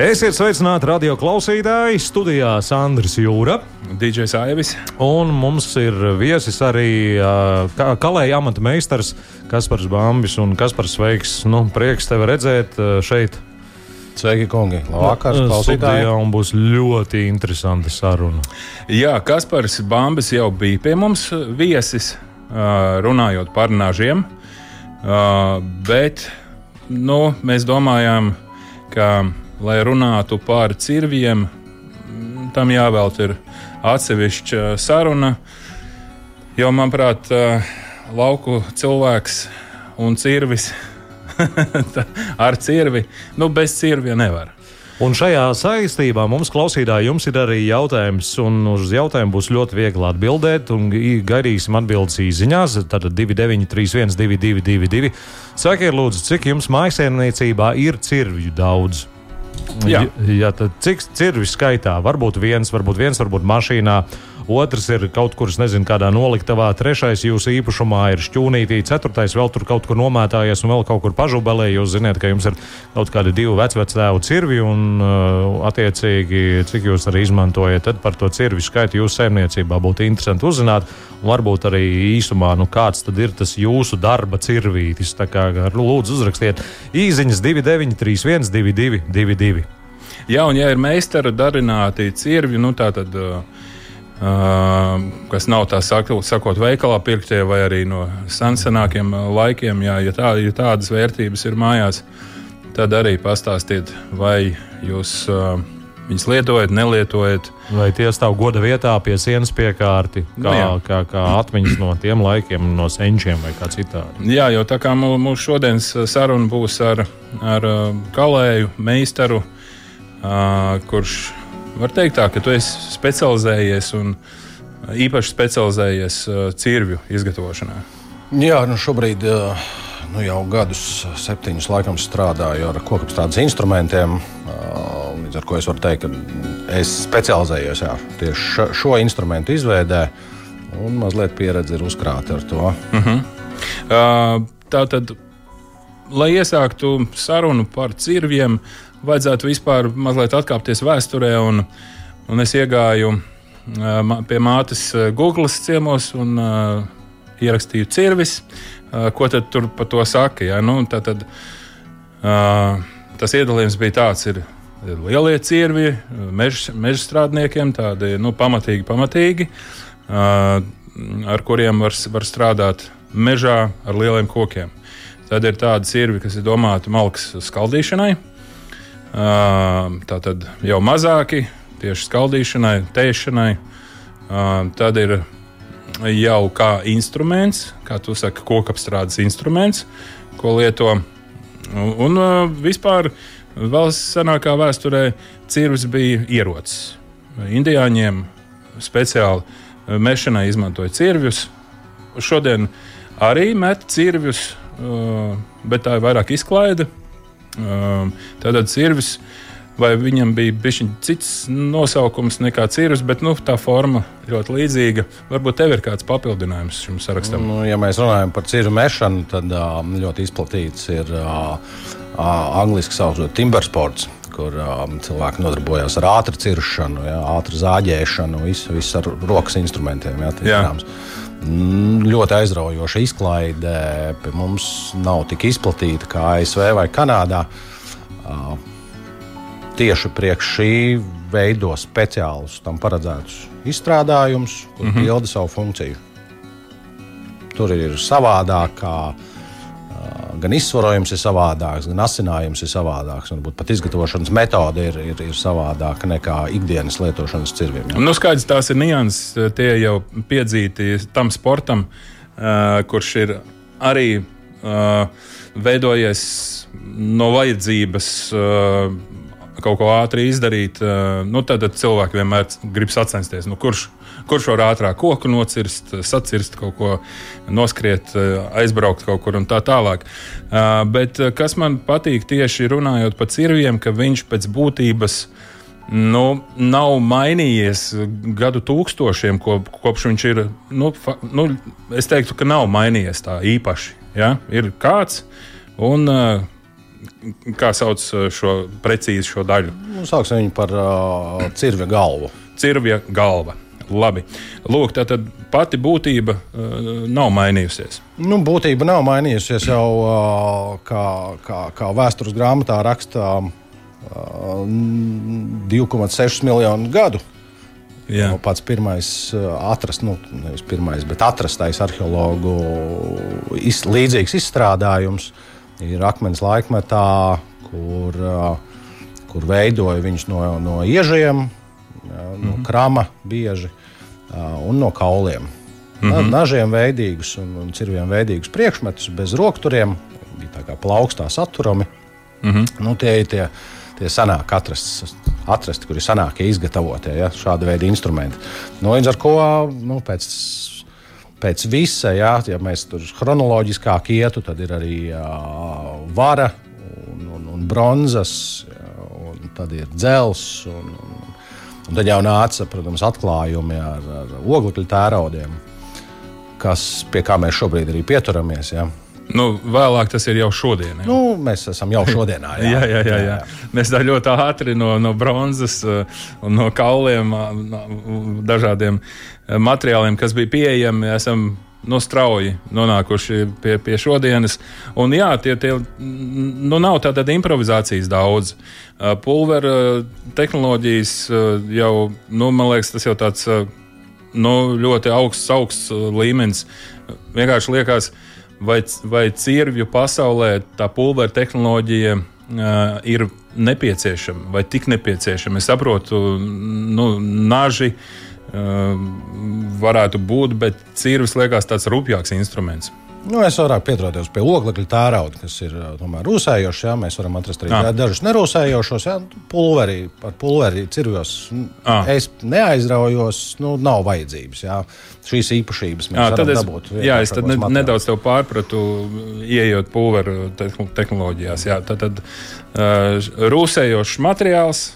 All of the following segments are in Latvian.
Esiet sveicināti radio klausītāji. Studijā Sandrs Jūra. DJs Aivis. Un mums ir viesis arī uh, kalēja amata meistars Kaspars Bambis un Kaspars Sveiks. Nu, prieks tevi redzēt uh, šeit. Sveiki, kungi! Labvakar, klausītāji! Jā, un būs ļoti interesanta saruna. Jā, Kaspars Bambis jau bija pie mums viesis, uh, runājot par nažiem. Uh, bet nu, mēs domājām, ka lai runātu par cirviem, tam jāvēlt ir atsevišķa saruna. Jo, manuprāt, lauku cilvēks un cirvis ar cirvi, nu, bez cirvja nevar. Un šajā saistībā mums, klausītāji, jums ir arī jautājums, un uz jautājumu būs ļoti viegli atbildēt. Gaidīsim atbildes īsiņās, tad 2931, 222. Sakiet, lūdzu, cik jums mājsaimniecībā ir cirvju daudz? Jā, ja, tad cik cirvis skaitā? Varbūt viens, varbūt viens, varbūt mašīnā. Otrs ir kaut kur, nezinu, kādā noliktavā. Trešais jūsu īpašumā ir šķūnītī. Ceturtais vēl tur kaut kur nomētājies un vēl kaut kur pažubelē. Jūs zināt, ka jums ir kaut kādi divi vecvectēvu cirvi un, uh, attiecīgi, cik jūs arī izmantojat. Tad par to cirvi skaitu jūsu saimniecībā būtu interesanti uzzināt. Un varbūt arī īsumā, nu, kāds tad ir tas jūsu darba cirvītis. Tā kā lūdzu uzrakstiet īsiņas 2931, 2222. Jā, un ja ir meistara darināti cirvi, nu tā tad. Uh kas nav tā sakot, veikalā pirktie vai arī no senākiem laikiem. Jā, ja, tā, ja tādas vērtības ir mājās, tad arī pastāstiet, vai jūs viņus lietojat, nelietojat. Vai tie stāv goda vietā pie sienas piekārti, kā, nu, kā, kā atmiņas no tiem laikiem, no senčiem vai kā citādi. Jā, jo tā kā mūsu šodienas saruna būs ar, ar kalēju meistaru, kurš Var teikt, tā, ka tu esi specializējies un īpaši specializējies cirvju izgatavošanā. Jā, nu šobrīd nu jau gadus, septiņus laikam strādāju ar kokapstrādes instrumentiem. Līdz ar to es varu teikt, ka es specializējos jā, tieši šo instrumentu izveidē, un mazliet pieredze ir uzkrāta ar to. Uh. -huh. uh, tā tad, lai iesāktu sarunu par cirviem, vajadzētu vispār mazliet atkāpties vēsturē. Un, un es iegāju pie mātes Google ciemos un uh, ierakstīju cirvis. Uh, ko tad tur par to saka? Ja? Nu, tad, tad, uh, tas iedalījums bija tāds. Ir, Lielie cirvi, meža mež strādniekiem, tādi nu, pamatīgi, pamatīgi, uh, ar kuriem var, var strādāt mežā ar lieliem kokiem. Tad ir tādi cirvi, kas ir domāti malkas skaldīšanai, Tā tad jau mazāki tieši skaldīšanai, tēšanai. Tad ir jau kā instruments, kā tu saki, kokapstrādes instruments, ko lieto. Un vispār vēl senākā vēsturē cirvis bija ierocis. Indiāņiem speciāli mešanai izmantoja cirvjus. Šodien arī met cirvjus, bet tā ir vairāk izklaide Tātad cirvis. Vai viņam bija bijis cits nosaukums nekā cirvis, bet nu, tā forma ļoti līdzīga. Varbūt tev ir kāds papildinājums šim sarakstam. Nu, ja mēs runājam par cirvi mešanu, tad ļoti izplatīts ir angļuiski saucamais timbersports, kur um, cilvēki nodarbojas ar ātru ciršanu, ja, ātru zāģēšanu, visu, visu ar rokas instrumentiem. Ja, ļoti aizraujoša izklaide pie mums nav tik izplatīta kā ASV vai Kanādā. Tieši priekš šī veido speciālus tam paredzētus izstrādājumus, kur mm -hmm. pilda savu funkciju. Tur ir savādāk gan izsvarojums ir savādāks, gan asinājums ir savādāks. Varbūt pat izgatavošanas metode ir, ir, ir savādāka nekā ikdienas lietošanas cirviem. Jā. Nu, skaidrs, tās ir nianses, tie jau piedzīti tam sportam, uh, kurš ir arī uh, veidojies no vajadzības. Uh, kaut ko ātri izdarīt, nu, tad, tad cilvēki vienmēr grib sacensties. Nu, kurš, kurš var ātrāk koku nocirst, sacirst kaut ko, noskriet, aizbraukt kaut kur un tā tālāk. Bet kas man patīk tieši runājot par cirviem, ka viņš pēc būtības nu, nav mainījies gadu tūkstošiem, ko, kopš viņš ir. Nu, fa, nu, es teiktu, ka nav mainījies tā īpaši. Ja? Ir kāds, un uh, kā sauc uh, šo precīzi šo daļu? Nu, Sauksim viņu par uh, cirvja galvu. Cirvja galva. Labi. Lūk, tā tad pati būtība uh, nav mainījusies. Nu, būtība nav mainījusies jau uh, kā, kā, kā vēstures grāmatā rakstā uh, 2,6 miljonu gadu. Jā. Pats pirmais uh, atrast, nu, nevis pirmais, bet atrastais arheologu iz, līdzīgs izstrādājums. Uh, ir akmens laikmetā, kur, kur veidoja viņš no, no iežiem, no mm -hmm. krama bieži un no kauliem. Mm -hmm. Nažiem veidīgus un, un cirviem veidīgus priekšmetus bez rokturiem, bija tā kā plaukstā saturami. Mm -hmm. nu, tie ir tie, tie senāk atrasti, atrasti kuri senākie izgatavotie, ja, šāda veida instrumenti. Nu, līdz ar to nu, pēc pēc visa, jā, ja mēs tur chronoloģiskāk ietu, tad ir arī jā, vara un, un, un bronzas, jā, un tad ir dzels. Un, un, un tad jau nāca, protams, atklājumi ar, ar oglekļa tēraudiem, kas, pie kā mēs šobrīd arī pieturamies. Jā. Nu, vēlāk tas ir jau šodien. Jā. Nu, mēs esam jau šodienā. Jā, jā, jā, jā, jā. Mēs tā ļoti ātri no, no bronzas uh, un no kauliem, no dažādiem uh, materiāliem, kas bija pieejami, esam no nu, strauji nonākuši pie, pie šodienas. Un, jā, tie, tie nu, nav tāda improvizācijas daudz. Pulvera tehnoloģijas jau, nu, man liekas, tas jau tāds nu, ļoti augsts, augsts līmenis. Vienkārši liekas, ka vai, vai cirvju pasaulē tā pulvera tehnoloģija uh, ir nepieciešama vai tik nepieciešama. Es saprotu, nu, naži uh, varētu būt, bet cirvis liekas tāds rupjāks instruments. Nu, es vairāk pieturētos pie oglekļa tērauda, kas ir tomēr rūsējošs. Jā, mēs varam atrast arī jā. dažus nerūsējošos. Jā, pulveri, par pulveri cirvjos à. es neaizraujos, nu, nav vajadzības. Jā. Šīs īpašības mēs jā, varam es, dabūt. Jā, es tad ne, nedaudz tev pārpratu, ieejot pulveru tehnoloģijās. Jā, tad, tad uh, rūsējošs materiāls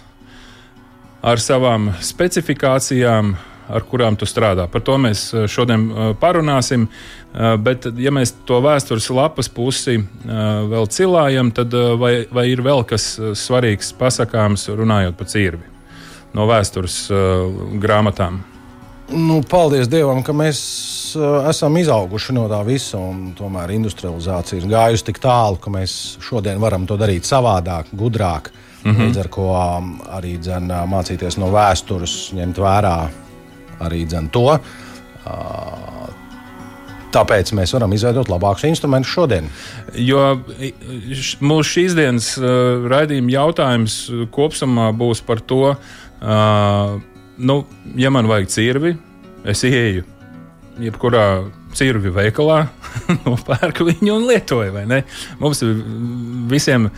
ar savām specifikācijām ar kurām tu strādā. Par to mēs eh, šodien eh, parunāsim. Eh, bet, ja mēs to vēstures lapas pusi vēl cilājam, tad vai, vai ir vēl kas svarīgs pasakāms runājot par cirvi no vēstures grāmatām? Nu, paldies Dievam, ka mēs esam izauguši no tā visa. Tomēr industrializācija ir gājusi tik tālu, ka mēs šodien varam to darīt savādāk, gudrāk. Mm -hmm. Līdz ar to um, arī dzen, mācīties no vēstures, ņemt vērā arī to. Tāpēc mēs varam izveidot labākus instrumentus šodien. Jo mūsu šīs dienas uh, raidījuma jautājums kopumā būs par to, uh, nu, ja man vajag cirvi, es ieeju jebkurā cirvi veikalā, nopērku viņu un lietoju. Mums ir visiem uh,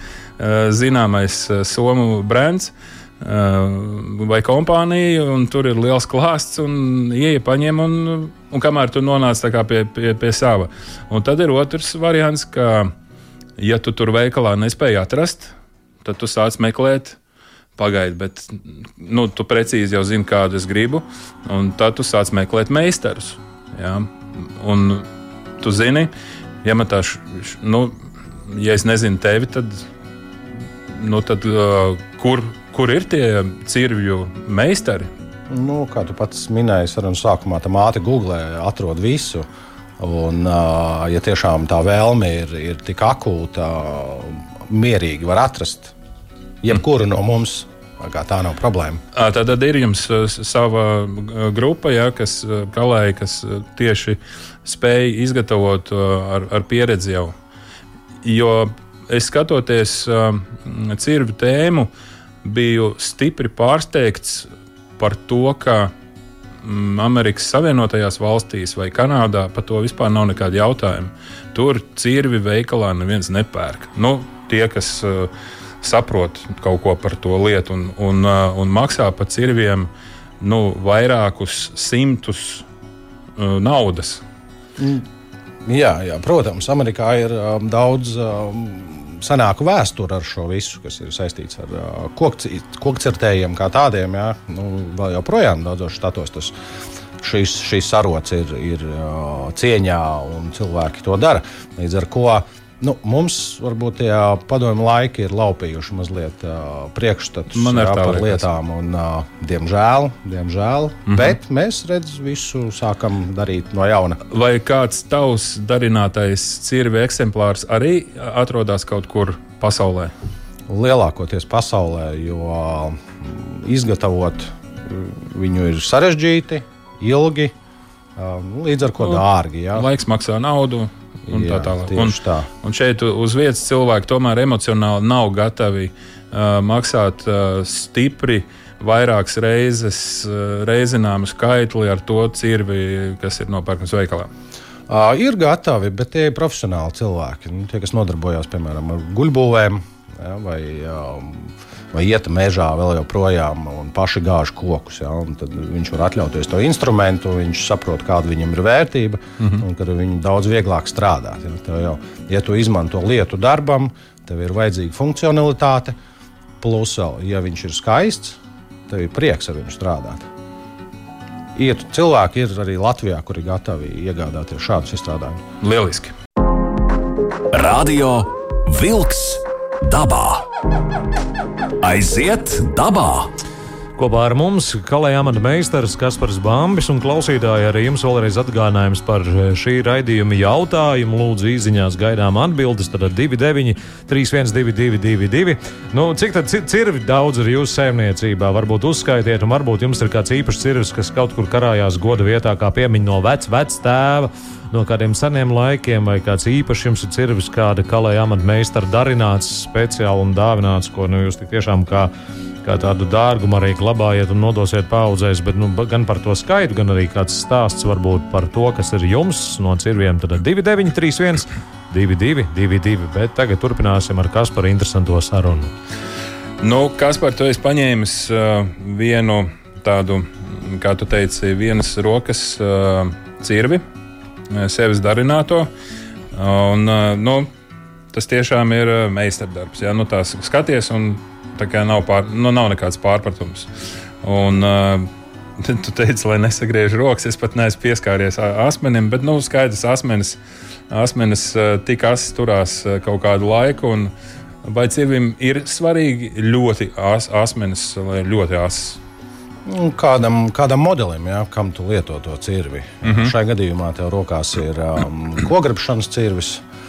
zināmais uh, somu brands. Uh, vai kompānija, un tur ir liels klāsts, un ieeja paņem, un, un kamēr tu nonāc pie, pie, pie sava. Un tad ir otrs variants, ka, ja tu tur veikalā nespēji atrast, tad tu sāc meklēt. Pagaidi, bet nu, tu precīzi jau zini, kādu es gribu, tad tu sāc meklēt meistarus. Ja? Un tu zini, ja man tā, nu, ja es nezinu tevi, tad, nu, tad uh, kur, Kur ir tie cirvju meistari? Nu, kā tu pats minēji, sarunas sākumā tam ātri googlē, atrod visu. Un, ja tiešām tā vēlme ir, ir tik akūta, mierīgi var atrast jebkuru no mums. Tā nav problēma. Tad, tad ir jums sava grupa, ja, kas kalēja, kas tieši spēja izgatavot ar, ar pieredzi jau. Jo es skatoties cirvi tēmu, uh, biju stipri pārsteigts par to, ka mm, Amerikas Savienotajās valstīs vai Kanādā par to vispār nav nekāda jautājuma. Tur cirvi veikalā neviens nepērk. Nu, tie, kas uh, saprot kaut ko par to lietu un, un, uh, un maksā par cirviem nu, vairākus simtus uh, naudas. Jā, jā, protams, Amerikā ir um, daudz um, senāku vēsturi ar šo visu, kas ir saistīts ar uh, kokcirtējiem kā tādiem. Jā. Nu, vēl joprojām daudzos štatos tas šīs, šīs sarots ir, ir uh, cieņā un cilvēki to dara. Līdz ar to Nu, mums varbūt tie padomju laiki ir laupījuši mazliet uh, priekšstatus jā, par liekas. lietām, un, uh, diemžēl, diemžēl mm -hmm. bet mēs redz, visu sākam darīt no jauna. Vai kāds tavs darinātais cirvi eksemplārs arī atrodas kaut kur pasaulē? Lielākoties pasaulē, jo izgatavot viņu ir sarežģīti, ilgi, līdz ar to dārgi. Jā. Laiks maksā naudu un Jā, tā tālāk. Un, tā. un šeit uz vietas cilvēki tomēr emocionāli nav gatavi uh, maksāt uh, stipri. Vairākas reizes uh, reizināmu skaitli ar to cirvi, kas ir nopērkams veikalā. Uh, ir gatavi, bet tie ir profesionāli cilvēki. Nu, tie, kas nodarbojas piemēram ar guļbūvēm ja, vai um, vai iet mežā vēl joprojām un paši gāž kokus. Ja, tad viņš var atļauties to instrumentu, viņš saprot, kāda viņam ir vērtība mm -hmm. un ka viņu daudz vieglāk strādāt. Ja, jau, ja tu izmanto lietu darbam, tev ir vajadzīga funkcionalitāte, plus vēl, ja viņš ir skaists, tev ir prieks ar viņu strādāt. Ir cilvēki, ir arī Latvijā, kuri gatavi iegādāties šādus izstrādājumus. Lieliski! Radio Wolks dabā! Aiziet dabā! Kopā ar mums kalēja amata meistars Kaspars Bambis un klausītāji arī jums vēlreiz atgādinājums par šī raidījuma jautājumu. Lūdzu, īsiņās gaidām atbildes, tad 29, 31, 222. Nu, cik tad cirvi daudz ir jūsu saimniecībā? Varbūt uzskaitiet, un varbūt jums ir kāds īpašs cirvis, kas kaut kur karājās goda vietā, kā piemiņa no vec, vec tēva no kādiem seniem laikiem, vai kāds īpašs jums ir cirvis, kāda kalēja amatmeistara darināts, speciāli un dāvināts, ko nu, jūs tiešām kā, kā tādu dārgumu arī glabājiet un nodosiet paudzēs, bet nu, gan par to skaitu, gan arī kāds stāsts varbūt par to, kas ir jums no cirviem. Tad 2931, 2222, bet tagad turpināsim ar Kasparu interesanto sarunu. Nu, Kaspar, tu esi paņēmis uh, vienu tādu, kā tu teici, vienas rokas uh, cirvi, sevis darināto. Un, nu, tas tiešām ir meistardarbs. Ja? Nu, tās skaties, un tā kā nav, pār, nu, nav nekāds pārpratums. Un, Tu teici, lai nesagriež rokas. Es pat neesmu pieskāries asmenim, bet nu, skaidrs, asmenis, asmenis tik asi turās kaut kādu laiku. Un, vai cirvim ir svarīgi ļoti as, asmenis, lai ļoti asis? Nu, kādam, kādam modelim, ja, kam tu lieto to cirvi. Mm -hmm. Šai gadījumā tev rokās ir um, kograpšanas cirvis,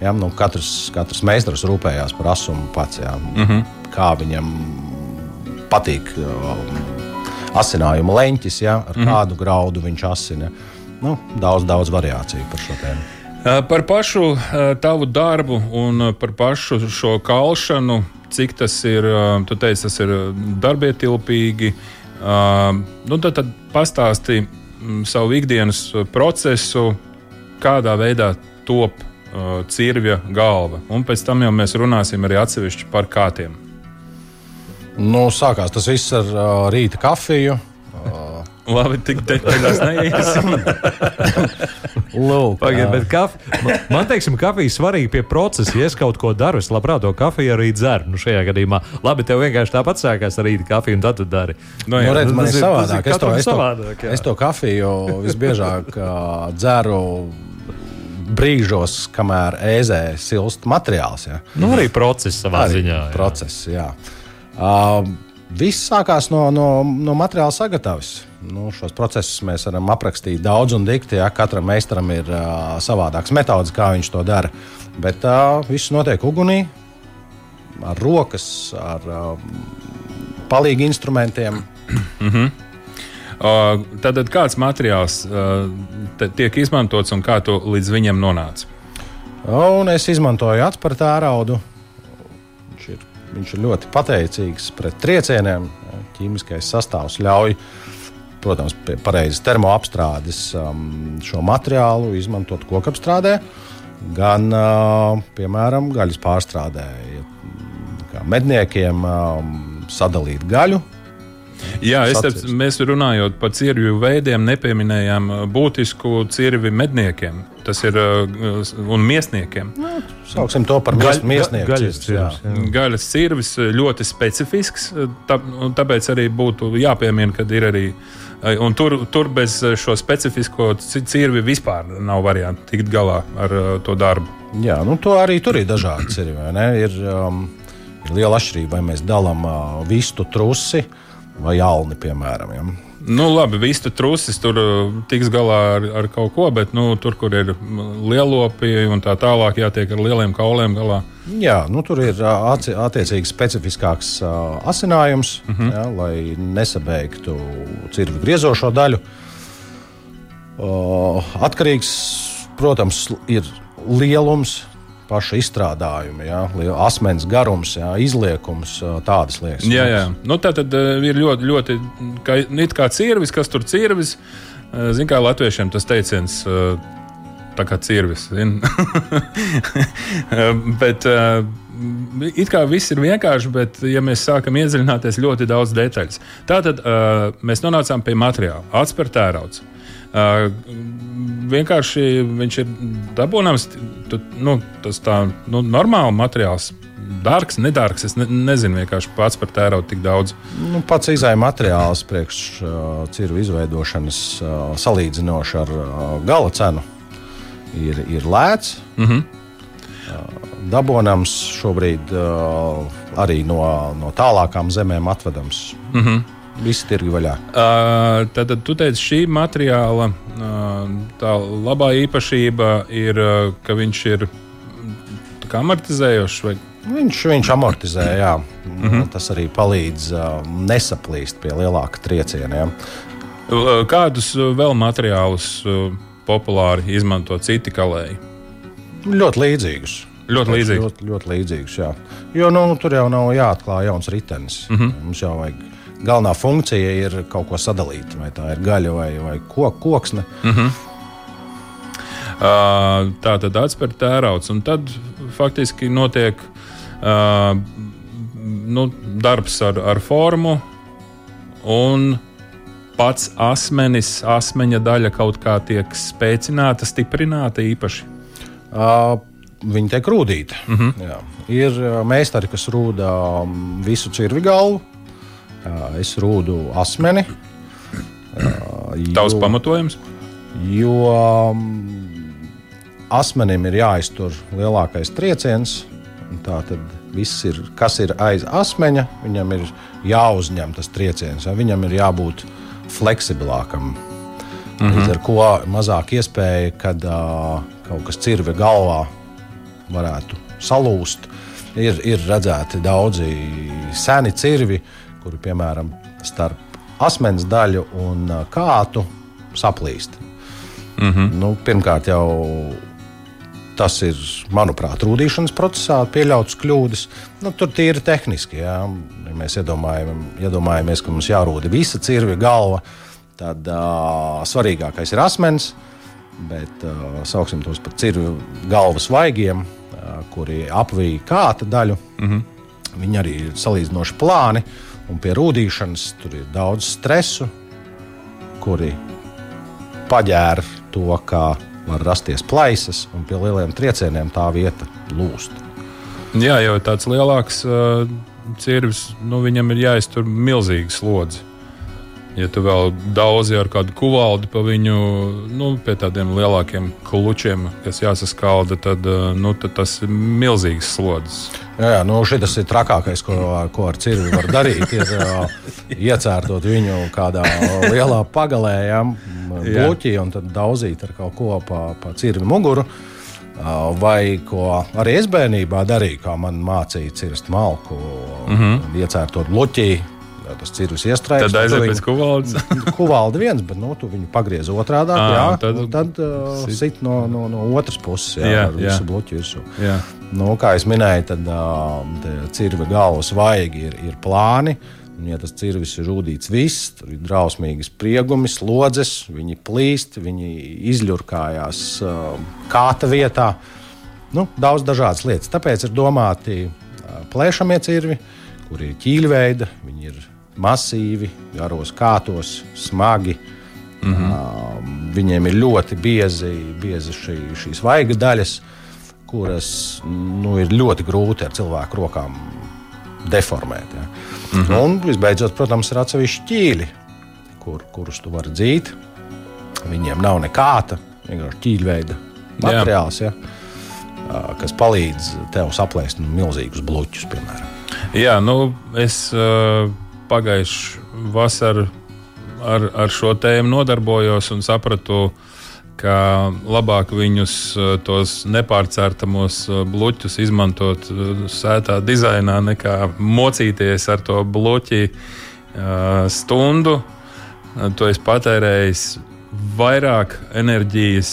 Ja? Nu, katrs, katrs meistars rūpējās par asumu pats, ja? mm -hmm. kā viņam patīk. Um, Asinājuma leņķis, ja, ar mm -hmm. kādu graudu viņš asina nu, daudz, daudz variāciju par šo tēmu. Par pašu tavu darbu un par pašu šo kalšanu, cik tas ir, tu teici, tas ir darbietilpīgi. Nu, tad, tad pastāsti savu ikdienas procesu, kādā veidā top cirvja galva. Un pēc tam jau mēs runāsim arī atsevišķi par kātiem. Nu, sākās tas viss ar uh, rīta kafiju. Labi, tik detaļās neiesim. Lūk, Pagaid, bet kaf... man, man teiksim, kafija svarīga pie procesa. Ja es kaut ko daru, es labprāt to kafiju arī dzeru. Nu, šajā gadījumā, labi, tev vienkārši tāpat sākās ar rīta kafiju, un tad tu dari. Nu, jā, nu, redz, man ir savādāk. Es to, es, savādāk to, es to kafiju visbiežāk uh, dzeru brīžos, kamēr ēzē silst materiāls. Ja. Nu, arī process savā arī ziņā. Jā. Process, jā. Uh, Viss sākās no, no, no materiāla sagatavošanas. Nu, šos procesus mēs varam aprakstīt daudz un dikti. Ja? Katram meistaram ir uh, savādāks metods, kā viņš to dara. Bet uh, viss notiek ugunī, ar rokas, ar uh, palīgi instrumentiem. Uh, Tātad kāds materiāls te- tiek izmantots un kā tu līdz viņam nonāci? Un es izmantoju atspēru tēraudu. Viņš ir, viņš ir ļoti pateicīgs pret triecieniem. Ķīmiskais sastāvs ļauj, protams, pie pareizes termoapstrādes um, šo materiālu izmantot kokapstrādē, gan, uh, piemēram, gaļas pārstrādē. Medniekiem um, sadalīt gaļu. Jā, es te, Sacīst. mēs runājot par cirvju veidiem, nepieminējām uh, būtisku cirvi medniekiem. Tas ir uh, un miesniekiem. Sauksim to par Gaļ- miesnieku gaļas cirvis, jā. jā. Gaļas cirvis uh, ļoti specifisks, uh, tā, tāpēc arī būtu jāpiemina, ka ir arī. uh, Un tur, tur bez uh, šo specifisko ci- cirvi vispār nav variantu tikt galā ar uh, to darbu. Jā, nu, to arī tur ir dažādi cirvi. Ir, um, ir liela atšķirība, vai mēs dalām uh, vistu trusi vai alni, piemēram. Ja? Nu, labi, visu trusis tur uh, tiks galā ar, ar kaut ko, bet nu, tur, kur ir lielopi un tā tālāk, jātiek ar lieliem kauliem galā. Jā, nu, tur ir atci- attiecīgi specifiskāks ā, asinājums, uh -huh. jā, lai nesabeigtu cirvi griezošo daļu. Atkarīgs, protams, ir lielums, paša izstrādājuma, jā, lie- asmens garums, jā, izliekums, tādas lietas. Jā, jā. Nu, tā tad ir ļoti, ļoti kā, kā cirvis, kas tur cirvis. Ziniet, kā latviešiem tas teiciens. Tā kā cirvis. bet it kā viss ir vienkārši, bet, ja mēs sākam iedziļināties ļoti daudz detaļas, tad mēs nonācām pie materiāla. Atspērt tērauds. Vienkārši viņš ir dabūnams, nu, tas tā nu, normāli materiāls. Dārgs, nedārgs. Es ne, nezinu, vienkārši pats par tēraudu tik daudz. Nu, pats izējai materiāls priekš uh, cirvu izveidošanas uh, salīdzinoši ar uh, gala cenu ir, ir lēts. Mm -hmm. uh, dabonams šobrīd uh, arī no, no tālākām zemēm atvedams. Mm -hmm. Visi tirgi vaļā. Uh, tad, tad tu teici, šī materiāla uh, tā labā īpašība ir, uh, ka viņš ir amortizējošs. Vai? Viņš, viņš amortizē, jā. Mm -hmm. tas arī palīdz uh, nesaplīst pie lielāka trieciena. Kādus vēl materiālus populāri izmanto citi kalēji? Ļoti līdzīgus. Ļoti līdzīgi. Ļoti, ļoti līdzīgus, jā. Jo nu, tur jau nav jāatklāj jauns ritenis. Mm -hmm. Mums jau vajag. Galvenā funkcija ir kaut ko sadalīt, vai tā ir gaļa vai, vai kok, koksne. Mm. Uh, tā tad atspēr tērauds, un tad faktiski notiek uh, nu, darbs ar, ar formu, un pats asmenis, asmeņa daļa kaut kā tiek spēcināta, stiprināta īpaši. Uh, viņi tiek rūtīti. Mm -hmm. jā. Ir meistari, kas rūda um, visu cirvi galvu. Uh, es rūdu asmeni. Uh, Tavs pamatojums? Jo um, asmenim ir jāiztur lielākais trieciens. Tā tad viss ir, kas ir aiz asmeņa, viņam ir jāuzņem tas trieciens, vai viņam ir jābūt fleksibilākam. Mm -hmm. Līdz ar to mazāk iespēja, kad uh, kaut kas cirve galvā varētu salūst. Ir, ir redzēti daudzi seni cirvi, kuri piemēram starp asmens daļu un uh, kātu saplīst. Mm -hmm. nu, pirmkārt, jau tas ir, manuprāt, rūtīšanas procesā pieļauts kļūdas. Nu, tur tīri tehniski. Jā. Ja mēs iedomājam, iedomājamies, ka mums jārūda visa cirvi galva, tad uh, svarīgākais ir asmens. Bet uh, sauksim tos par cirvi galvas vaigiem, uh, kuri apvīja kāta daļu. Mm -hmm. Viņi arī ir salīdzinoši plāni, un pie rūtīšanas tur ir daudz stresu, kuri paģēra to, kā var rasties plaisas, un pie lieliem triecieniem tā vieta lūst. Jā, jau tāds lielāks uh, cirvis, nu, viņam ir jāiztur milzīga slodze. Ja tu vēl daudzi ar kādu kuvaldi pa viņu, nu, pie tādiem lielākiem klučiem, kas jāsaskalda, tad, uh, nu, tad tas ir milzīgs slodzes. Jā, jā nu šis ir trakākais, ko, ko ar cirvi var darīt. Ir uh, iecērtot viņu kādā lielā pagalē, ja, bloķī, un tad daudzīt ar kaut ko pa, pa cirvi muguru. Uh, Vai ko arī es bērnībā darīju, kā man mācīja cirst malku, mm -hmm. iecērtot bloķī, tas cirvis iestrādājis. Tad aiziet pēc kuvaldes. kuvalda viens, bet nu, tu viņu pagriez otrādi. Jā, tad- tad, uh, sit. no, no, no otras puses, jā, Jā, ar jā. visu bloķu virsū. Jā. Nu, kā jau minēju, tad uh, cirvi galvas vaigi ir, ir plāni. Un, ja tas cirvis ir rūtīts viss, tur ir drausmīgas spriegumi, slodzes, viņi plīst, viņi izļurkājās uh, kāta vietā. Nu, daudz dažādas lietas. Tāpēc ir domāti uh, plēšamie cirvi, kuri ir ķīļveida, viņi ir masīvi, garos kātos, smagi. Mm -hmm. uh, viņiem ir ļoti biezi, biezi šī, šīs vaiga daļas, kuras nu, ir ļoti grūti ar cilvēku rokām deformēt. Ja. Mm -hmm. Un visbeidzot, protams, ir atsevišķi ķīļi, kur, kurus tu vari dzīt. Viņiem nav nekāda, vienkārši ķīļveida materiāls, ja, kas palīdz tev saplēst nu, milzīgus bloķus, piemēram. Jā, nu, es uh, pagājušā vasarā ar, ar šo tēmu nodarbojos un sapratu, ka labāk viņus, uh, tos nepārcērtamos uh, bloķus, izmantot uh, sētā dizainā, nekā mocīties ar to bloķi stundu. To es patērēju vairāk enerģijas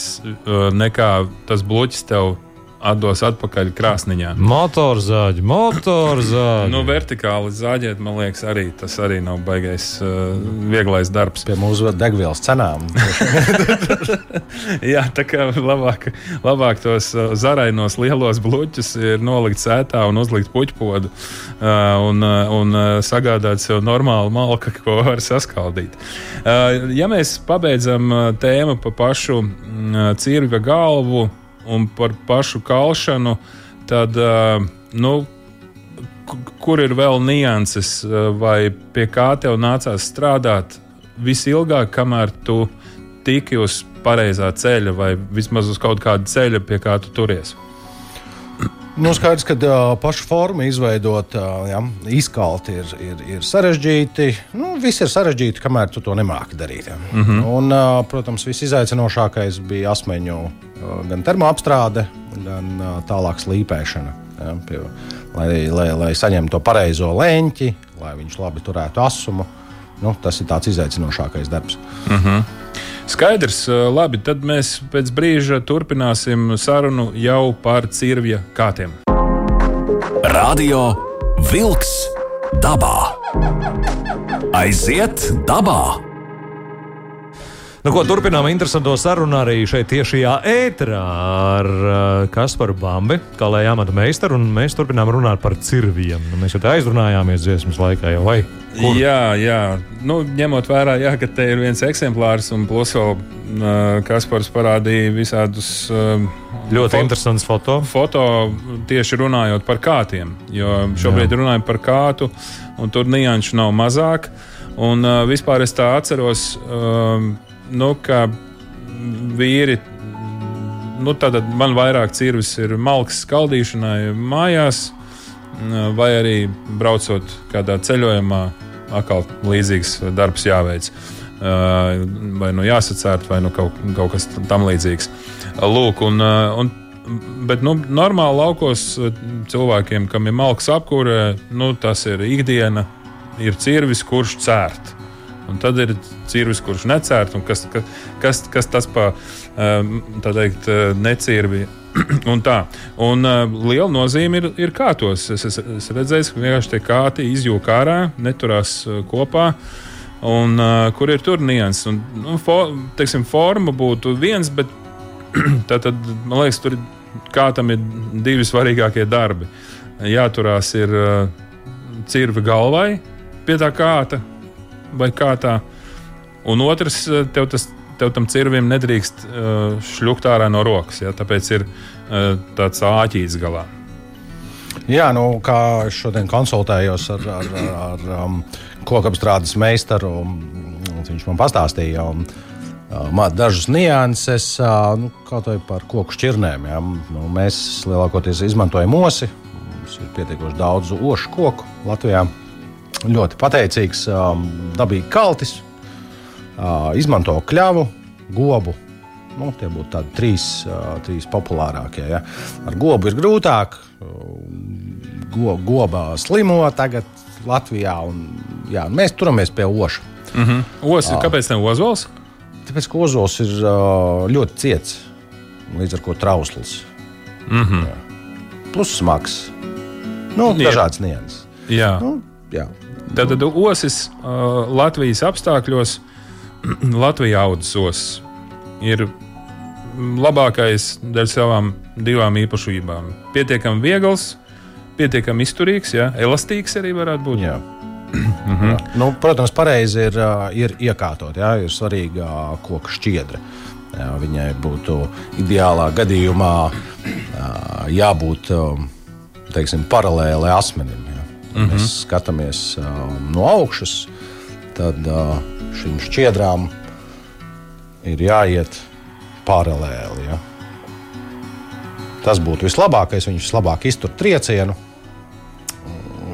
nekā tas bloķis tev atdos atpakaļ krāsniņā. Motorzāģi, motorzāģi. Nu, vertikāli zāģēt, man liekas, arī tas arī nav baigais, uh, vieglais darbs. Pie mūsu degvielas cenām. Jā, tā kā labāk, labāk tos uh, zarainos lielos bloķus ir nolikt sētā un uzlikt puķpodu uh, un, uh, un uh, sagādāt sev normālu malku, ko var saskaldīt. Uh, Ja mēs pabeidzam uh, tēmu par pašu mm, cirvja galvu un par pašu kalšanu, tad, uh, nu, ku- kur ir vēl nianses, uh, vai pie kā tev nācās strādāt visilgāk, kamēr tu tiki uz pareizā ceļa, vai vismaz uz kaut kāda ceļa, pie kā tu turies. Nu, skaidrs, ka uh, pašu formu izveidot, uh, ja, izkalt ir, ir, ir sarežģīti. Nu, viss ir sarežģīti, kamēr tu to nemāki darīt. Ja. Mm -hmm. Un, uh, protams, visizaicinošākais bija asmeņu uh, gan termoapstrāde, gan uh, tālāk slīpēšana. Ja, pie, lai, lai, lai saņemtu to pareizo leņķi, lai viņš labi turētu asumu. Nu, tas ir tāds izaicinošākais darbs. Skaidrs, labi, tad mēs pēc brīža turpināsim sarunu jau par cirvja kātiem. Radio Wolks dabā. Aiziet dabā! Nu, ko, turpinām interesanto sarunu arī šeit tiešajā ēterā ar uh, Kasparu Bambi, kā lai amata meistaru, un mēs turpinām runāt par cirviem. Nu, mēs jau tā aizrunājāmies dziesmas laikā, jau vai? Kur? Jā, jā. Nu, ņemot vērā, jā, ka te ir viens eksemplārs, un plus vēl uh, Kaspars parādīja visādus uh, Ļoti fo- interesants foto. foto tieši runājot par kātiem. Jo šobrīd Jā. runājam par kātu, un tur nianšu nav mazāk. Un uh, vispār es tā atceros, um, nu, ka vīri. Nu, tātad man vairāk cirvis ir malks skaldīšanai mājās, vai arī braucot kādā ceļojumā, atkal līdzīgs darbs jāveic. Vai nu jāsacērt, vai nu kaut, kaut kas tam līdzīgs. Lūk, un, un, bet nu, normāli laukos cilvēkiem, kam ir malks apkūrē, nu, tas ir ikdiena, ir cirvis, kurš cērt. Un tad ir cirvis, kurš necērt, un kas, kas, kas, tas pa tā teikt, uh, necirvi. un tā. Un uh, liela nozīme ir, ir kātos. Es, es, es redzēju, ka vienkārši tie kāti izjūg ārā, neturās uh, kopā. Un, uh, kur ir tur nianses? Nu, fo, teiksim, forma būtu viens, bet tā tad, man liekas, tur kātam ir divi svarīgākie darbi. Jāturās ir uh, cirvi galvai pie tā kāta vai kātā. Un otrs, uh, tev, tas, tev tam cirvim nedrīkst uh, šļukt ārā no rokas. Ja? Tāpēc ir uh, tāds āķīts galā. Jā, nu, kā šodien konsultējos ar, ar, ar, ar um, kokapstrādes meistaru, um, viņš man pastāstīja um, um, dažas nianses, uh, nu, kaut vai par koku šķirnēm. Jā. Nu, mēs lielākoties izmantojam osi. Mums ir pietiekoši daudz ošu koku Latvijā. Ļoti pateicīgs, um, dabīgi kaltis. Uh, izmanto kļavu, gobu. Nu, tie būtu tādi trīs, uh, trīs populārākie. Ja. Ar gobu ir grūtāk. Go, gobā slimo tagad Latvijā un jā, mēs turamies pie oša. Osi, kāpēc ne Ozols? Tāpēc, ka ozols ir uh, ļoti ciets, līdz ar to trausls. Mm -hmm. Plus smags. Nu, Jā. dažādas nianses. Jā. Nu, jā. Tātad osis uh, Latvijas apstākļos, Latvijas audzes osis, ir labākais dēļ savām divām īpašībām. Pietiekami viegls, pietiekami izturīgs, ja? elastīgs arī varētu būt. Jā. Jā. Nu, protams, pareizi ir, ā, ir iekārtot. Jā, ir svarīga koka šķiedra. Jā, viņai būtu ideālā gadījumā ā, jābūt ā, teiksim, paralēli asmenim. Mm -hmm. Mēs skatāmies ā, no augšas, tad ā, šīm šķiedrām ir jāiet paralēli. Jā. Tas būtu vislabākais. Viņš vislabāk iztur triecienu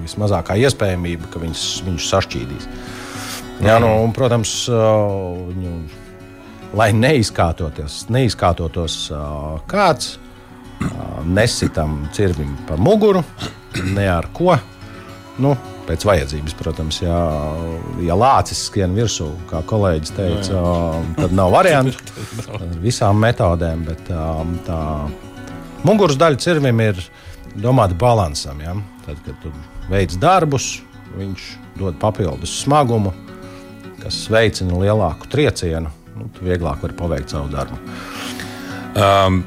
vismazākā iespējamība, ka viņas, viņus sašķīdīs. Jā, nu, un, protams, ā, viņu, lai neizkārtotos, neizkārtotos ā, kāds, ā, nesitam cirvim pa muguru, ne ar ko. Nu, pēc vajadzības, protams, ja, ja lācis skrien virsū, kā kolēģis teica, ā, tad nav variantu ar visām metodēm. Bet, ā, tā muguras daļa cirvim ir domāta balansam. Ja? Tad, kad tu veic darbus, viņš dod papildus smagumu, kas veicina lielāku triecienu. Nu, tu vieglāk vari paveikt savu darbu. Um,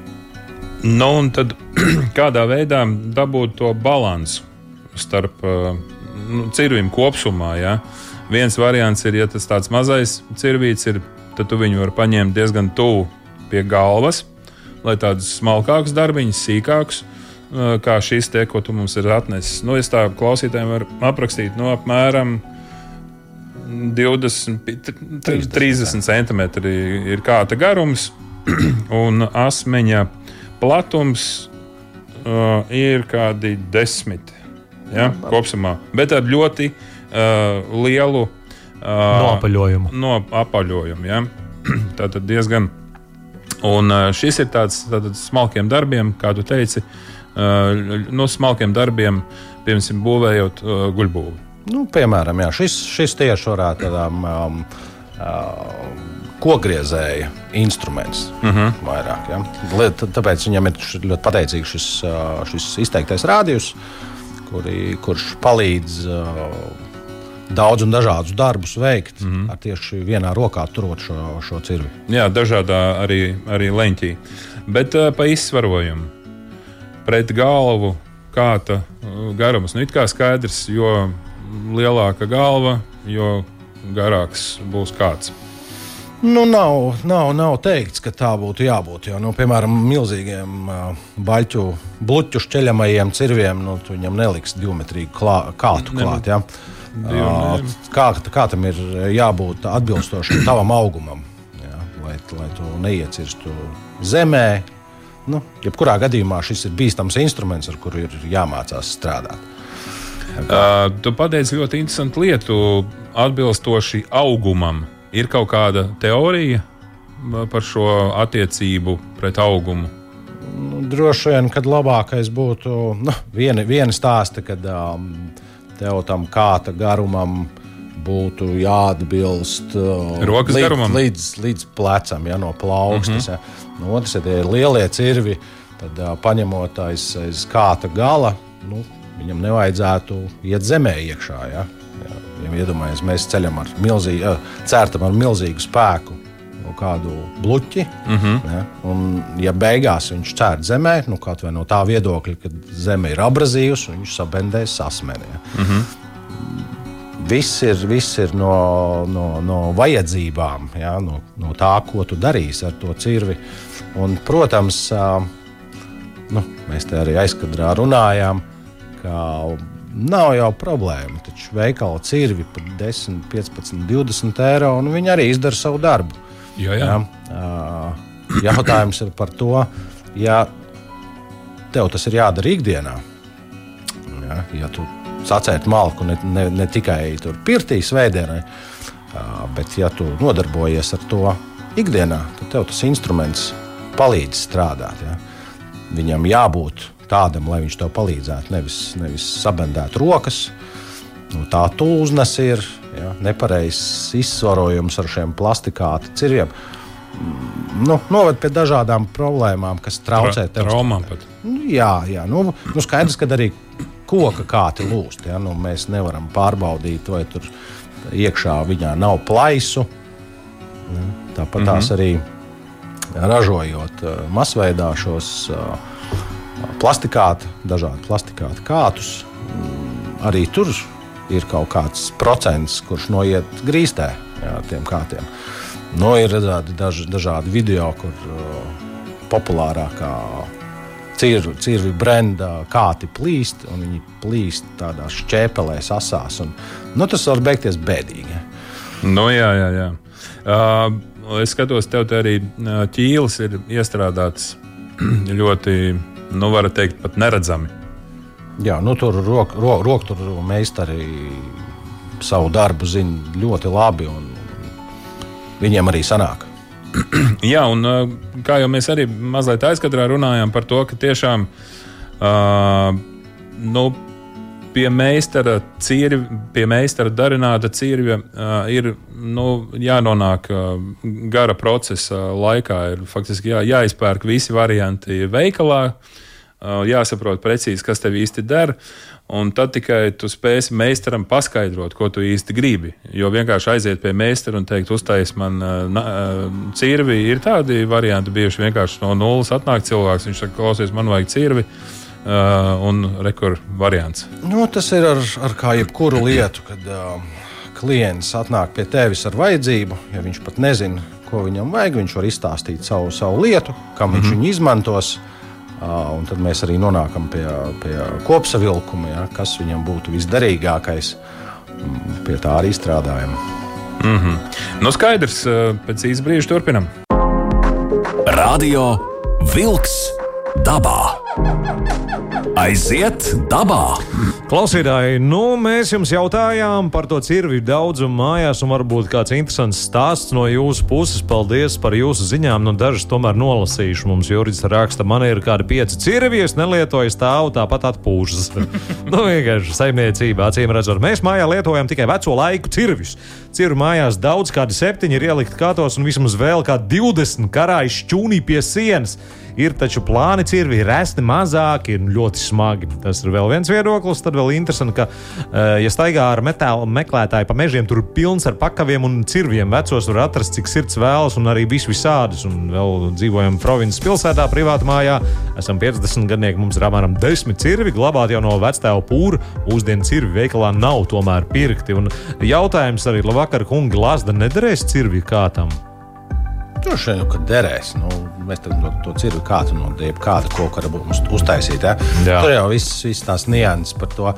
nu, un tad kādā veidā dabūt to balansu starp nu, cirvīm kopumā? Ja? Viens variants ir, ja tas tāds mazais cirvīts ir, tad tu viņu vari paņemt diezgan tuvu pie galvas, lai tādus smalkākus darbiņus, sīkākus, uh, kā šis te, ko tu mums ir atnesis. Nu, es tā klausītājiem varu aprakstīt, no apmēram 20, 30, 30 centimetri ir kāta garums, un asmeņa platums uh, ir kādi desmit ja, kopumā, bet ar ļoti uh, lielu uh, Nopaļojumu. no apaļojumu. Ja? Tātad diezgan. Un uh, šis ir tāds tātad smalkiem darbiem, kā tu teici, uh, no smalkiem darbiem, piemēram, būvējot uh, guļbūvi. Nu, piemēram, jā, šis, šis tieši varētu būt um, um, kokgriezēja instruments. Uh -huh. vairāk, ja? Tāpēc viņam ir ļoti pateicīgs šis, šis izteiktais rādījums, kuri, kurš palīdz uh, daudz un dažādus darbus veikt uh -huh. ar tieši vienā rokā turot šo, šo cirvi. Jā, dažādā arī, arī leņķī. Bet uh, pa izsvarojumu pret galvu kāta uh, garums. Nu, it kā skaidrs, jo lielāka galva, jo garāks būs kāds. Nu, nav, nav, nav teikts, ka tā būtu jābūt. Jo, nu, piemēram, milzīgiem uh, baļķu, bluķu šķeļamajiem cirviem, nu, viņam neliks divmetrīgu klā, kātu klāt. Ja? Uh, kā, kā tam ir jābūt atbilstošam tavam augumam, ja? lai, lai tu neiecirstu zemē. Nu, jebkurā gadījumā šis ir bīstams instruments, ar kuru ir jāmācās strādāt. Uh, tu pateici ļoti interesantu lietu, atbilstoši augumam. Ir kaut kāda teorija par šo attiecību pret augumu. Nu, droši vien, kad labākais būtu nu, viena, viena stāsta, kad um, tev tam kāta garumam būtu jāatbilst uh, Rokas līdz, garumam? līdz, līdz plecam, ja no plaukstas. Mm -hmm. ja. ja tie ir lielie cirvi, tad uh, paņemot aiz, aiz kāta gala, nu, viņam nevajadzētu iet zemē iekšā. Ja. Ja, ja iedomājamies, mēs ceļam ar milzīgu, uh, cērtam ar milzīgu spēku kādu bluķi. Mm -hmm. ja, un, ja beigās viņš cērt zemē, nu, kaut vai no tā viedokļa, ka zeme ir abrazījusi, viņš sabendēs asmeni. Ja. Mm -hmm. Viss ir, viss ir no, no, no vajadzībām, ja, no, no tā, ko tu darīsi ar to cirvi. Un, protams, nu, mēs te arī aizkadrā runājām, ka nav jau problēma. Taču veikala cirvi par 10, 15, 20 eiro, un viņi arī izdara savu darbu. Jā, jā. Ja? Ā, Jautājums ir par to, ja tev tas ir jādara ikdienā. Ja, ja tu sacēti malku ne, ne, ne tikai tur pirtī svētdienai, bet ja tu nodarbojies ar to ikdienā, tad tev tas instruments palīdz strādāt. Ja. Viņam jābūt tādam, lai viņš tev palīdzētu, nevis, nevis sabendēt rokas. nu, tā tūznes ir, ja, nepareizs izsvarojums ar šiem plastikāta cirviem. Mm, Nu, noved pie dažādām problēmām, kas traucē Tra- traumām pat. Nu, Jā, jā. Nu, nu skaidrs, ka arī koka kāti lūst. Ja? Nu, mēs nevaram pārbaudīt, vai tur iekšā viņā nav plaisu. Ja? Tāpat tās Mhm. arī ražojot uh, masveidā šos uh, plastikātu, dažādu plastikātu kātus. Arī tur ir kaut kāds procents, kurš noiet grīstē jā, tiem kātiem. Nu, ir dažādi, daž, dažādi video, kur uh, populārākā cirvi, cirvi brenda kāti plīst, un viņi plīst tādās šķēpelēs, asās. Un, nu, tas var beigties bēdīgi. Nu, jā, jā, jā. Uh, es skatos, tev te arī uh, ķīlis ir iestrādāts ļoti, nu, var teikt, pat neredzami. Jā, nu, tur rok, ro, rokturu meistari savu darbu zina ļoti labi, un viņiem arī sanāk. Jā, un uh, kā jau mēs arī mazliet aizkadrā runājām par to, ka tiešām uh, nu, pie meistara cirvi, pie meistara darināta cirvja uh, ir nu, jānonāk uh, gara procesa laikā. Ir faktiski jā, jāizpērk visi varianti veikalā, uh, jāsaprot precīzi, kas tev īsti der. Un tad tikai tu spēsi meistaram paskaidrot, ko tu īsti gribi. Jo vienkārši aiziet pie meistara un teikt, uztais man uh, cirvi. Ir tādi varianti, bieži vienkārši no nulles atnāk cilvēks. Viņš saka, klausies, man vajag cirvi. Uh, un rekur variants. Nu, tas ir ar, ar kā jebkuru lietu, kad uh, klients atnāk pie tevis ar vajadzību. Ja viņš pat nezina, ko viņam vajag, viņš var izstāstīt savu, savu lietu, kam viņš mm -hmm. viņu izmantos. Uh, un tad mēs arī nonākam pie, pie kopsavilkuma, ja, kas viņam būtu visderīgākais. Mm, Pie tā arī strādājam. Nu, skaidrs, uh, pēc īsa brīža turpinam. Radio Wolks dabā. Ha ha ha ha! Aiziet dabā! Klausītāji, nu, mēs jums jautājām par to cirvju daudzumu mājās, un varbūt kāds interesants stāsts no jūsu puses. Paldies par jūsu ziņām. Nu, dažas tomēr nolasīšu. Mums Juris raksta, man ir kādi pieci cirvi, es nelietoju stāvu, tāpat atpūšas. nu, vienkārši saimniecība, acīm redzot. Mēs mājā lietojam tikai veco laiku cirvjus. Cirvi mājās daudz, kādi septiņi ir ielikt kātos, un vismaz vēl kādi 20 karājas šķūnī pie sienas. Ir taču plāni cirvi, resti mazāki un ļoti smagi. Tas ir vēl viens viedoklis. Tad vēl interesanti, ka, uh, ja staigā ar metāla meklētāju pa mežiem, tur ir pilns ar pakaviem un cirviem. Vecos var atrast, cik sirds vēlas, un arī vis visādus. Un vēl dzīvojam provinces pilsētā, privātā mājā. Esam 50 gadnieki, mums ir apmēram 10 cirvi, glabāti jau no vectēva pūra. Mūsdienu cirvi veikalā nav tomēr pirkti. Un jautājums arī, labvakar, kungi, Lāsda nederēs cirvi kā tam? Droši vien, ka derēs. Nu, mēs tam to, to cirvi kādu no kāda koka varam uz- uztaisīt. Ja? Jā. Tur jau viss, viss tās nianses par to,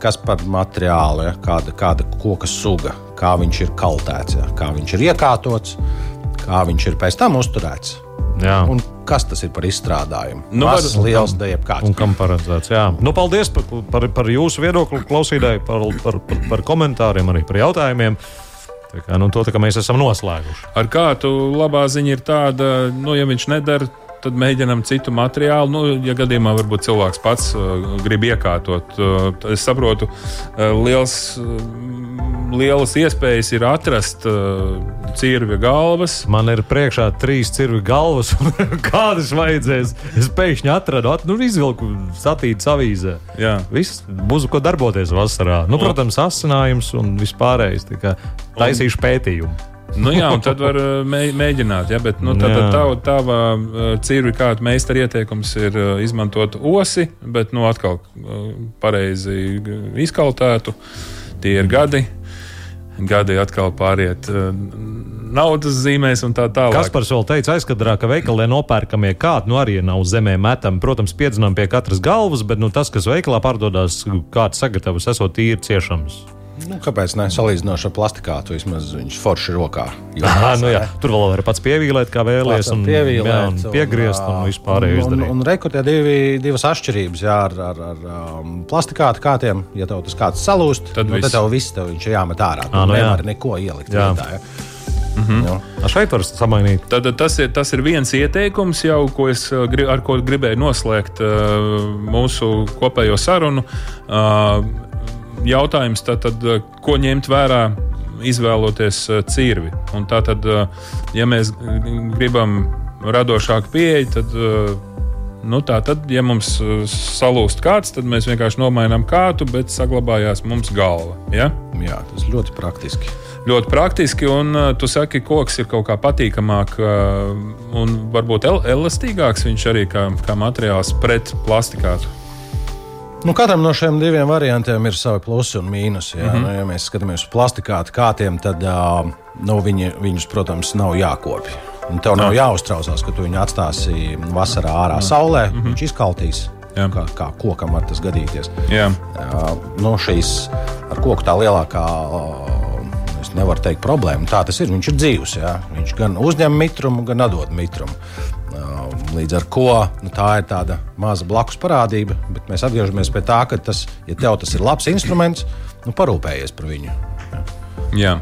kas par materiālu, ja? kāda, kāda koka suga, kā viņš ir kaltēts, ja? kā viņš ir iekārtots, kā viņš ir pēc tam uzturēts. Jā. Un kas tas ir par izstrādājumu? Nu, Nu, Mazs, var- liels, dejab kāds. Un kam paredzēts? Jā, nu, paldies par, par, par jūsu viedokli, klausītāji, par, par, par, par komentāriem, arī par jautājumiem. Tā kā, nu, to tā mēs esam noslēguši. Ar kādu labā ziņa ir tāda, nu, ja viņš nedara, tad mēģinam citu materiālu. Nu, ja gadījumā varbūt cilvēks pats uh, grib iekārtot, uh, es saprotu, uh, liels, uh, lielas iespējas ir atrast uh, cirvja galvas. Man ir priekšā trīs cirvi galvas, un kādas vajadzēs. Es pēkšņi atradu, at, nu, izvilku satītas avīzē. Jā. Viss būs ko darboties vasarā. Nu, protams, asinājums un vispārējais. Taisīšu pētījumu. Nu, jā, un tad var mē- mēģināt, ja, bet nu, tad, tava uh, cirvi kāda meistara ieteikums ir uh, izmantot osi, bet nu, atkal uh, pareizi izkaltētu. Tie ir gadi. Gadi atkal pāriet naudas zīmēs un tā tālāk. Kas par vēl teica aizkadrā, ka veikalē nopērkamie kādi nu, arī nav zemē metami. Protams, piedzinām pie katras galvas, bet nu, tas, kas veikalā pārdodas, kāds sagatavs, esot tīri ciešams. Nu, kāpēc ne? Salīdzinoši ar plastikātu, vismaz viņš forši rokā. Ah, nu, jā, tur vēl var pats pievīlēt, kā vēlējies, un, jā, un piegriezt un Un, izdarīt. un rekrutē divi, divas atšķirības jā, ar, ar, ar um, plastikāta kātiem. Ja tev tas kāds salūst, Tad nu, tad tev viss tev viņš ir jāmet ārā. Tu Ā, nu jā. nevari neko ielikt Jā. vietā. Ja? Mm -hmm. A, šeit var samainīt. Tad tas ir, tas ir viens ieteikums, jau, ko es, uh, ar ko gribēju noslēgt uh, mūsu kopējo sarunu. Uh, jautājums, tad, tad, uh, ko ņemt vērā, izvēloties uh, cirvi. Un tā tad, uh, ja mēs gribam radošāku pieeju, tad, nu, tā, tad, ja mums salūst kāds, tad mēs vienkārši nomainām kātu, bet saglabājās mums galva. Ja? Jā, tas ļoti praktiski ļoti praktiski. Un tu saki, ka koks ir kaut kā patīkamāk un varbūt el elastīgāks viņš arī kā, kā materiāls pret plastikātu. Nu, katram no šiem diviem variantiem ir savi plusi un mīnusi. Ja? Mm -hmm. nu, ja mēs skatāmies uz plastikātu kātiem, tad uh, nu, viņi, viņus, protams, nav jākopja. Tev nav jāuztraucās, ka tu viņu atstāsi vasarā ārā mm -hmm. saulē. Mm -hmm. Viņš izkaltīs. Jā. Kā, kā kokam var tas gadīties? Jā. Uh, nu, šīs ar koku tā lielākā uh, es nevaru teikt problēmu. Tā tas ir. Viņš ir dzīves. Jā. Viņš gan uzņem mitrumu, gan atdod mitrumu. Līdz ar to nu, tā ir tāda maza blakus parādība, bet mēs atgriežamies pie tā, ka tas, ja tev tas ir labs instruments, nu, parūpējies par viņu. Jā. Jā.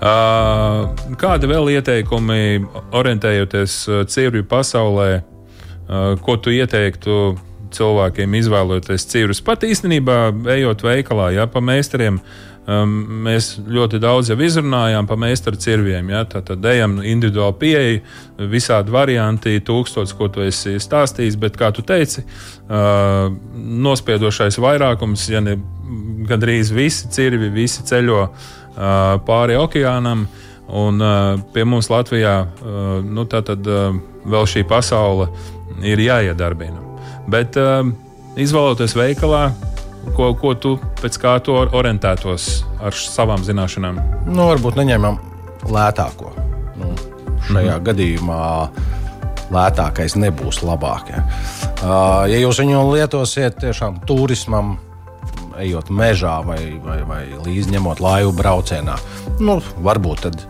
Uh, kādi vēl ieteikumi, orientējoties cirvju pasaulē, uh, ko tu ieteiktu cilvēkiem izvēloties cirvus? Pat īstenībā, ejot veikalā, ja pa meistariem, uh, Um, mēs ļoti daudz jau izrunājām par meistaru cirviem. Ja? Tad, tad ejam individuāli pieeja, visādi varianti, tūkstotis, ko tu esi stāstījis. Bet, kā tu teici, uh, nospiedošais vairākums, ja ne gandrīz visi cirvi, visi ceļo uh, pāri okeānam. Un uh, pie mums Latvijā uh, nu, tad, uh, vēl šī pasaule ir jāiedarbina. Bet uh, izvēloties veikalā, Ko, ko tu pēc kā to orientētos ar savām zināšanām? Nu, varbūt neņemam lētāko. Nu, šajā mm. gadījumā lētākais nebūs labāk. Ja. Uh, ja jūs viņu lietosiet tiešām turismam, ejot mežā vai, vai, vai līdzi ņemot laivu braucienā, nu, varbūt tad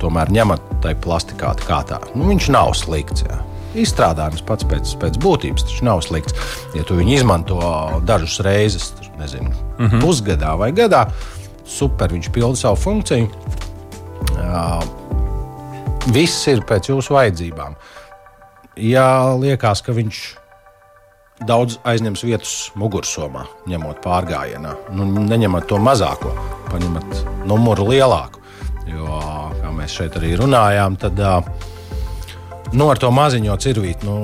tomēr ņemat tai plastikāta kā tā. Nu, viņš nav slikts. Ja izstrādājums pats pēc, pēc būtības taču nav slikts. Ja tu viņu izmanto dažas reizes, nezinu, mm -hmm. pusgadā vai gadā, super, viņš pilda savu funkciju. Uh, viss ir pēc jūsu vajadzībām. Ja liekas, ka viņš daudz aizņems vietas mugursomā, ņemot pārgājienā, nu, neņemat to mazāko, paņemat numuru lielāku. Jo, kā mēs šeit arī runājām, tad uh, Nu, ar to maziņo cirvīti, nu,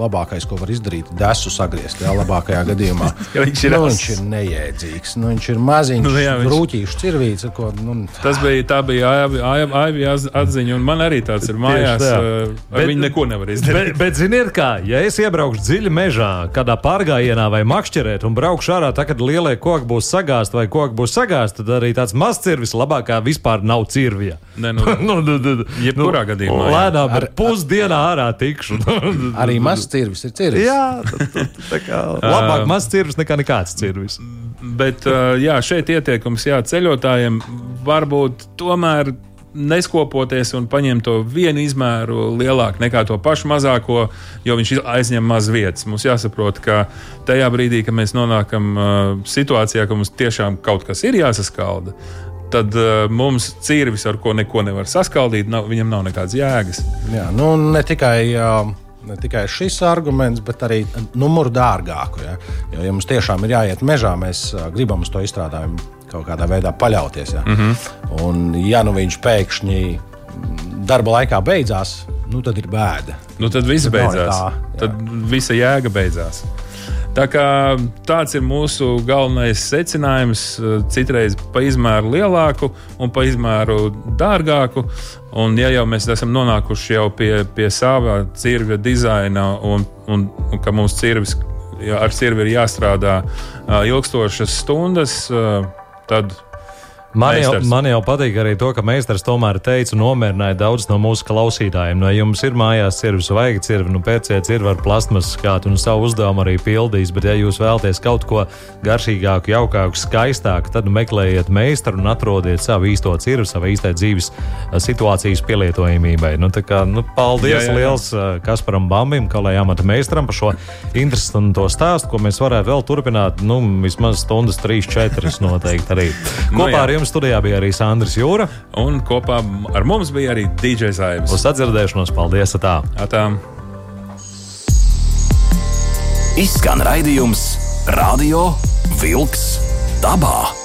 labākais, ko var izdarīt, ir desu sagriezt. Jā, labākajā gadījumā viņš, ir nu, viņš ir nejēdzīgs. Nu, viņš ir maziņš, nu, jā, viņš... grūtīšu cirvīts. Ko, nu, Tas bija, tā bija Aivija atziņa, un man arī tāds ir mājās. Uh, bet, viņi neko nevar izdarīt. Bet, bet ziniet kā, ja es iebraukšu dziļi mežā, kādā pārgājienā vai makšķerēt un braukšu ārā, tad, kad lielie koki būs sagāzti vai koki būs sagāzti, tad arī tāds mazs cirvis labākā vispār nav cirvija. Ne, nu, nu, nu, nu, jebkurā nu, gadījumā. Lēnām, bet pusdienā ārā tikšu. Arī mazs cirvis ir cirvis. Jā, tā kā labāk mazs cirvis nekā nekāds cirvis. Bet jā, šeit ieteikums jā, ceļotājiem varbūt tomēr neskopoties un paņemt to vienu izmēru lielāku nekā to pašu mazāko, jo viņš aizņem maz vietas. Mums jāsaprot, ka tajā brīdī, kad mēs nonākam uh, situācijā, ka mums tiešām kaut kas ir jāsaskalda, tad uh, mums cirvis, ar ko neko nevar saskaldīt, nav, viņam nav nekādas jēgas. Jā, nu, ne tikai. Uh... Ne tikai šis arguments, bet arī numuru dārgāku. Ja? Jo, ja mums tiešām ir jāiet mežā, mēs uh, gribam uz to izstrādājumu kaut kādā veidā paļauties. Ja? Mm -hmm. Un, ja nu viņš pēkšņi darba laikā beidzās, nu, tad ir bēda. Nu, tad viss tad beidzās. Tā, jā. tad visa jēga beidzās. Tā kā, tāds ir mūsu galvenais secinājums. Citreiz pa izmēru lielāku un pa izmēru dārgāku. Un, ja jau mēs esam nonākuši jau pie, pie sava cirvja dizaina un, un, un ka mums cirvis, ar cirvi ir jāstrādā ilgstošas stundas, tad Man jau, man jau patīk arī to, ka meistars tomēr teica, nomierināja daudzus no mūsu klausītājiem. No jums ir mājās cirvis, vajag cirvi, nu pēciet cirvi ar plasmas skātu un savu uzdevumu arī pildīs. Bet, ja jūs vēlaties kaut ko garšīgāku, jaukāku, skaistāku, tad meklējiet meistaru un atrodiet savu īsto cirvi, savu īstai dzīves situācijas pielietojamībai. Nu, kā, nu, paldies jā, jā, jā. liels Kasparam Bambim, kā lai amata meistaram par šo interesanto stāstu, ko mēs varētu vēl turpināt, nu, vismaz stundas 3-4 noteikti arī. Nu Kopā nu, ar jums jums studijā bija arī Sandrs Jūra. Un kopā ar mums bija arī DJs Aivs. Uz atdzirdēšanos, paldies! Atā. Atā. Izskan raidījums Radio Wolks dabā.